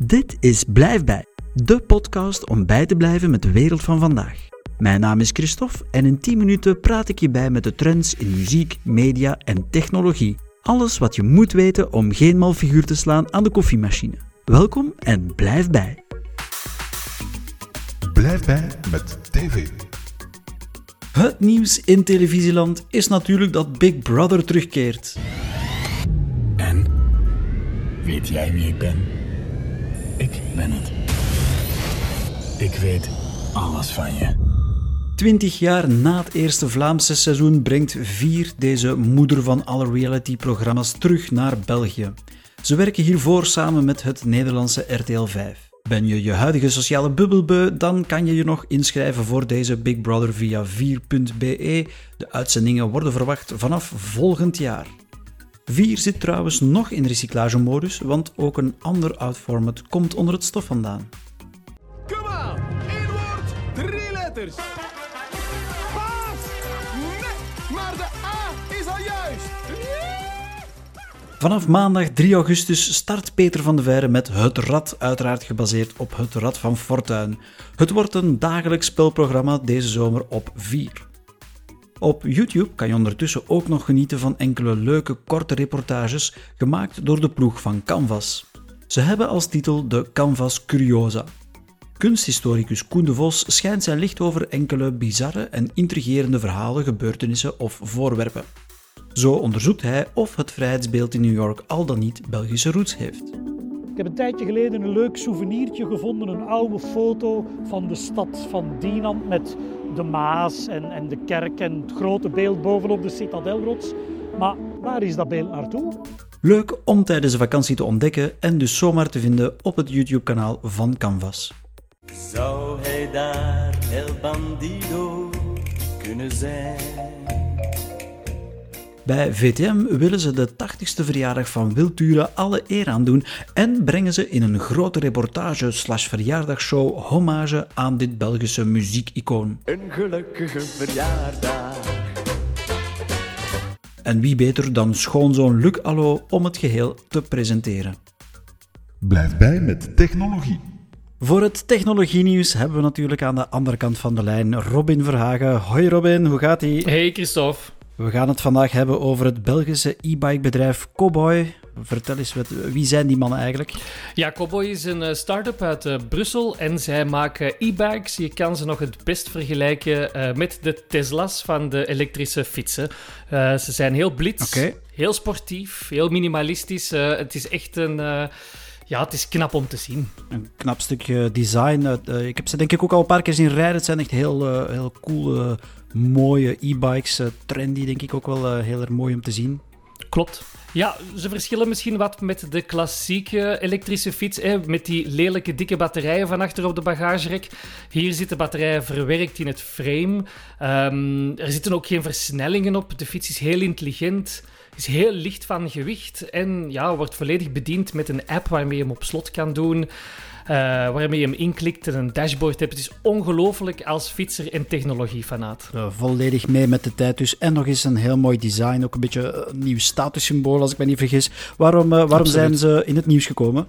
Dit is Blijf bij, de podcast om bij te blijven met de wereld van vandaag. Mijn naam is Christophe en in 10 minuten praat ik je bij met de trends in muziek, media en technologie. Alles wat je moet weten om geen mal figuur te slaan aan de koffiemachine. Welkom en blijf bij. Blijf bij met TV. Het nieuws in televisieland is natuurlijk dat Big Brother terugkeert. En? Weet jij wie ik ben? Ik weet alles van je. Twintig jaar na het eerste Vlaamse seizoen brengt Vier deze moeder van alle reality-programma's terug naar België. Ze werken hiervoor samen met het Nederlandse RTL 5. Ben je je huidige sociale bubbelbeu, dan kan je je nog inschrijven voor deze Big Brother via 4.be. De uitzendingen worden verwacht vanaf volgend jaar. 4 zit trouwens nog in recyclagemodus, want ook een ander oud format komt onder het stof vandaan. Kom aan! Woord, drie letters. Paas! Nee, maar de A is al juist. Vanaf maandag 3 augustus start Peter van de Veire met Het Rad, uiteraard gebaseerd op Het Rad van Fortuin. Het wordt een dagelijks spelprogramma deze zomer op 4. Op YouTube kan je ondertussen ook nog genieten van enkele leuke korte reportages gemaakt door de ploeg van Canvas. Ze hebben als titel de Canvas Curiosa. Kunsthistoricus Koen de Vos schijnt zijn licht over enkele bizarre en intrigerende verhalen, gebeurtenissen of voorwerpen. Zo onderzoekt hij of het vrijheidsbeeld in New York al dan niet Belgische roots heeft. Ik heb een tijdje geleden een leuk souvenirtje gevonden, een oude foto van de stad van Dinant met de Maas en, en de kerk en het grote beeld bovenop de citadelrots. Maar waar is dat beeld naartoe? Leuk om tijdens de vakantie te ontdekken en dus zomaar te vinden op het YouTube-kanaal van Canvas. Zou hij daar El Bandido kunnen zijn? Bij VTM willen ze de 80ste verjaardag van Wiltura alle eer aandoen en brengen ze in een grote reportage slash verjaardagsshow hommage aan dit Belgische muziekicoon. Een gelukkige verjaardag. En wie beter dan schoonzoon Luc Allo om het geheel te presenteren. Blijf bij met technologie. Voor het technologienieuws hebben we natuurlijk aan de andere kant van de lijn Robin Verhagen. Hoi Robin, hoe gaat ie? Hey Christophe. We gaan het vandaag hebben over het Belgische e-bike bedrijf Cowboy. Vertel eens, wat, wie zijn die mannen eigenlijk? Ja, Cowboy is een eh, start-up uit uh, Brussel en zij maken e-bikes. Je kan ze nog het best vergelijken uh, met de Tesla's van de elektrische fietsen. ze zijn heel blitz, okay. heel sportief, heel minimalistisch. het is echt een... ja, het is knap om te zien. Een knap stukje design. ik heb ze denk ik ook al een paar keer zien rijden. Het zijn echt heel, heel cool mooie e-bikes. trendy, denk ik ook wel heel erg mooi om te zien. Klopt. Ja, ze verschillen misschien wat met de klassieke elektrische fiets, hè, met die lelijke dikke batterijen van achter op de bagagerek. Hier zitten batterijen verwerkt in het frame. Um, er zitten ook geen versnellingen op. De fiets is heel intelligent, is heel licht van gewicht en ja, wordt volledig bediend met een app waarmee je hem op slot kan doen. Uh, waarmee je hem inklikt en een dashboard hebt. Het is ongelooflijk als fietser en technologiefanaat. Uh, volledig mee met de tijd dus. En nog eens een heel mooi design. Ook een beetje een nieuw statussymbool, als ik me niet vergis. Waarom, uh, waarom zijn ze in het nieuws gekomen?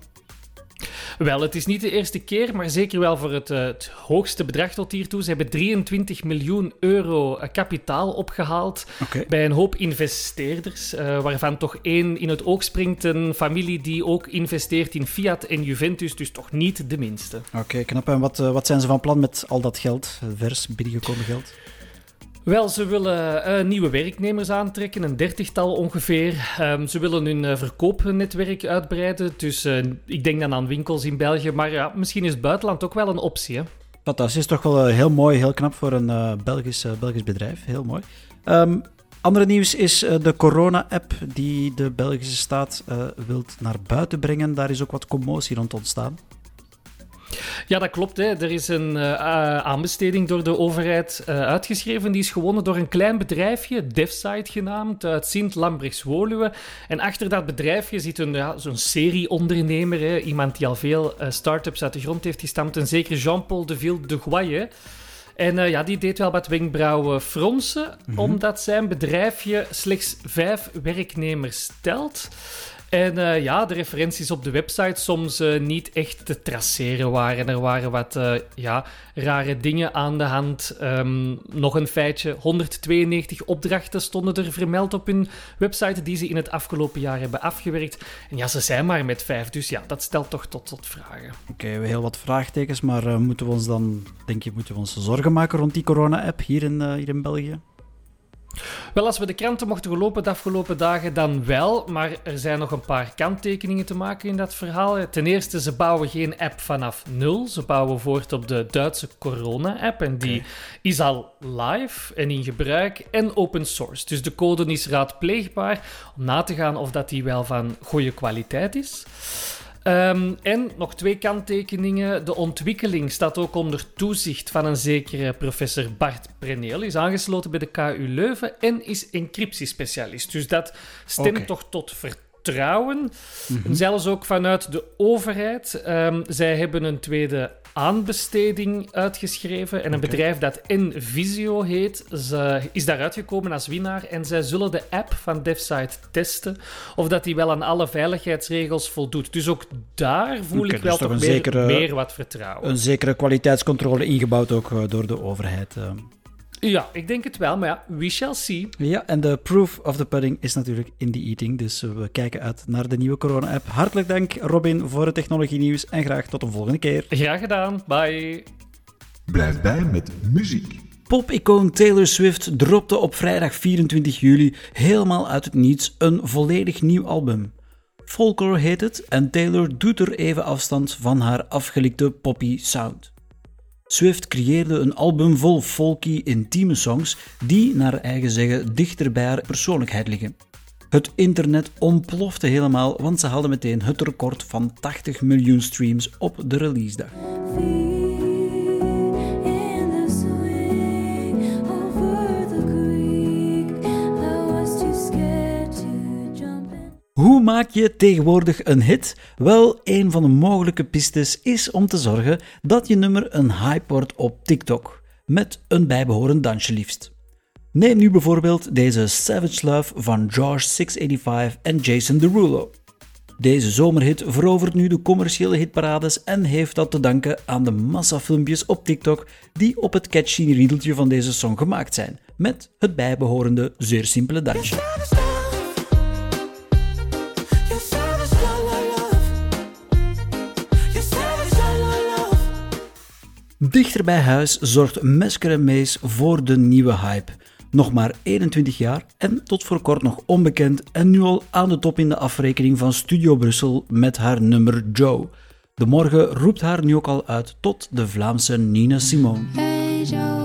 Wel, het is niet de eerste keer, maar zeker wel voor het, uh, het hoogste bedrag tot hiertoe. Ze hebben 23 miljoen euro uh, kapitaal opgehaald okay. bij een hoop investeerders, uh, waarvan toch één in het oog springt. Een familie die ook investeert in Fiat en Juventus, dus toch niet de minste. Oké, okay, knap. En wat, wat zijn ze van plan met al dat geld, vers binnengekomen geld? Wel, ze willen uh, nieuwe werknemers aantrekken, een dertigtal ongeveer. Um, ze willen hun uh, verkoopnetwerk uitbreiden. Dus uh, ik denk dan aan winkels in België. Maar ja, misschien is het buitenland ook wel een optie. Hè? Fantastisch, toch wel heel mooi, heel knap voor een Belgisch, Belgisch bedrijf. Heel mooi. Um, andere nieuws is de corona-app die de Belgische staat wilt naar buiten brengen. Daar is ook wat commotie rond ontstaan. Ja, dat klopt. Hè. Er is een uh, aanbesteding door de overheid uh, uitgeschreven. Die is gewonnen door een klein bedrijfje, DevSite genaamd, uit Sint-Lambrechts-Woluwe. En achter dat bedrijfje zit een, ja, zo'n serieondernemer, hè. iemand die al veel uh, start-ups uit de grond heeft gestampt. En zeker Jean-Paul de Ville de Goye. En uh, ja, die deed wel wat wenkbrauwen fronsen, -hmm. omdat zijn bedrijfje slechts vijf werknemers telt. En uh, ja, de referenties op de website soms uh, niet echt te traceren waren. Er waren wat uh, ja, rare dingen aan de hand. Um, nog een feitje: 192 opdrachten stonden er vermeld op hun website die ze in het afgelopen jaar hebben afgewerkt. En ja, ze zijn maar met vijf, dus ja, dat stelt toch tot, tot vragen. Oké, okay, heel wat vraagtekens, maar moeten we ons dan, denk je, moeten we ons zorgen maken rond die corona-app hier in, hier in België? Wel, als we de kranten mochten gelopen de afgelopen dagen, dan wel. Maar er zijn nog een paar kanttekeningen te maken in dat verhaal. Ten eerste, ze bouwen geen app vanaf nul. Ze bouwen voort op de Duitse corona-app. En die is al live en in gebruik en open source. Dus de code is raadpleegbaar om na te gaan of dat die wel van goede kwaliteit is. Um, en nog twee kanttekeningen. De ontwikkeling staat ook onder toezicht van een zekere professor Bart Preneel. Is aangesloten bij de KU Leuven en is encryptiespecialist. Dus dat stemt okay. toch tot vertrouwen. Mm -hmm. Zelfs ook vanuit de overheid. Um, zij hebben een tweede aanbesteding uitgeschreven. En een okay. bedrijf dat Envisio heet, is daaruit gekomen als winnaar. En zij zullen de app van DevSite testen of dat die wel aan alle veiligheidsregels voldoet. Dus ook daar voel okay, ik wel dus toch, toch meer, zekere, meer, wat vertrouwen. Een zekere kwaliteitscontrole ingebouwd ook uh, door de overheid. Ja, ik denk het wel, maar ja, we shall see. Ja, en de proof of the pudding is natuurlijk in the eating, dus we kijken uit naar de nieuwe corona-app. Hartelijk dank, Robin, voor het technologie-nieuws en graag tot een volgende keer. Graag gedaan, bye. Blijf bij met muziek. Pop-icoon Taylor Swift dropte op vrijdag 24 juli helemaal uit het niets een volledig nieuw album. Folklore heet het en Taylor doet er even afstand van haar afgelikte poppy sound. Swift creëerde een album vol folky, intieme songs die, naar eigen zeggen, dichter bij haar persoonlijkheid liggen. Het internet ontplofte helemaal, want ze hadden meteen het record van 80 miljoen streams op de releasedag. Maak je tegenwoordig een hit? Wel, een van de mogelijke pistes is om te zorgen dat je nummer een hype wordt op TikTok, met een bijbehorend dansje liefst. Neem nu bijvoorbeeld deze Savage Love van George 685 en Jason Derulo. Deze zomerhit verovert nu de commerciële hitparades en heeft dat te danken aan de massa filmpjes op TikTok die op het catchy riedeltje van deze song gemaakt zijn, met het bijbehorende zeer simpele dansje. Dichter bij huis zorgt Mesker Mees voor de nieuwe hype. Nog maar 21 jaar en tot voor kort nog onbekend en nu al aan de top in de afrekening van Studio Brussel met haar nummer Joe. De morgen roept haar nu ook al uit tot de Vlaamse Nina Simone. Hey Joe,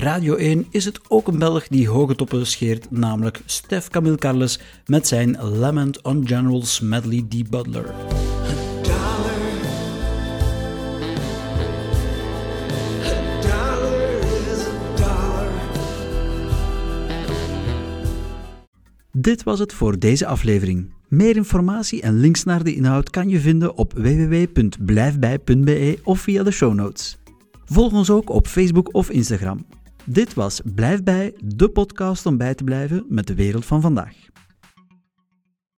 Radio 1 is het ook een Belg die hoge toppen scheert, namelijk Stef Camille Carles met zijn Lament on General Smedley D. Butler. Dit was het voor deze aflevering. Meer informatie en links naar de inhoud kan je vinden op www.blijfbij.be of via de show notes. Volg ons ook op Facebook of Instagram. Dit was Blijf bij, de podcast om bij te blijven met de wereld van vandaag.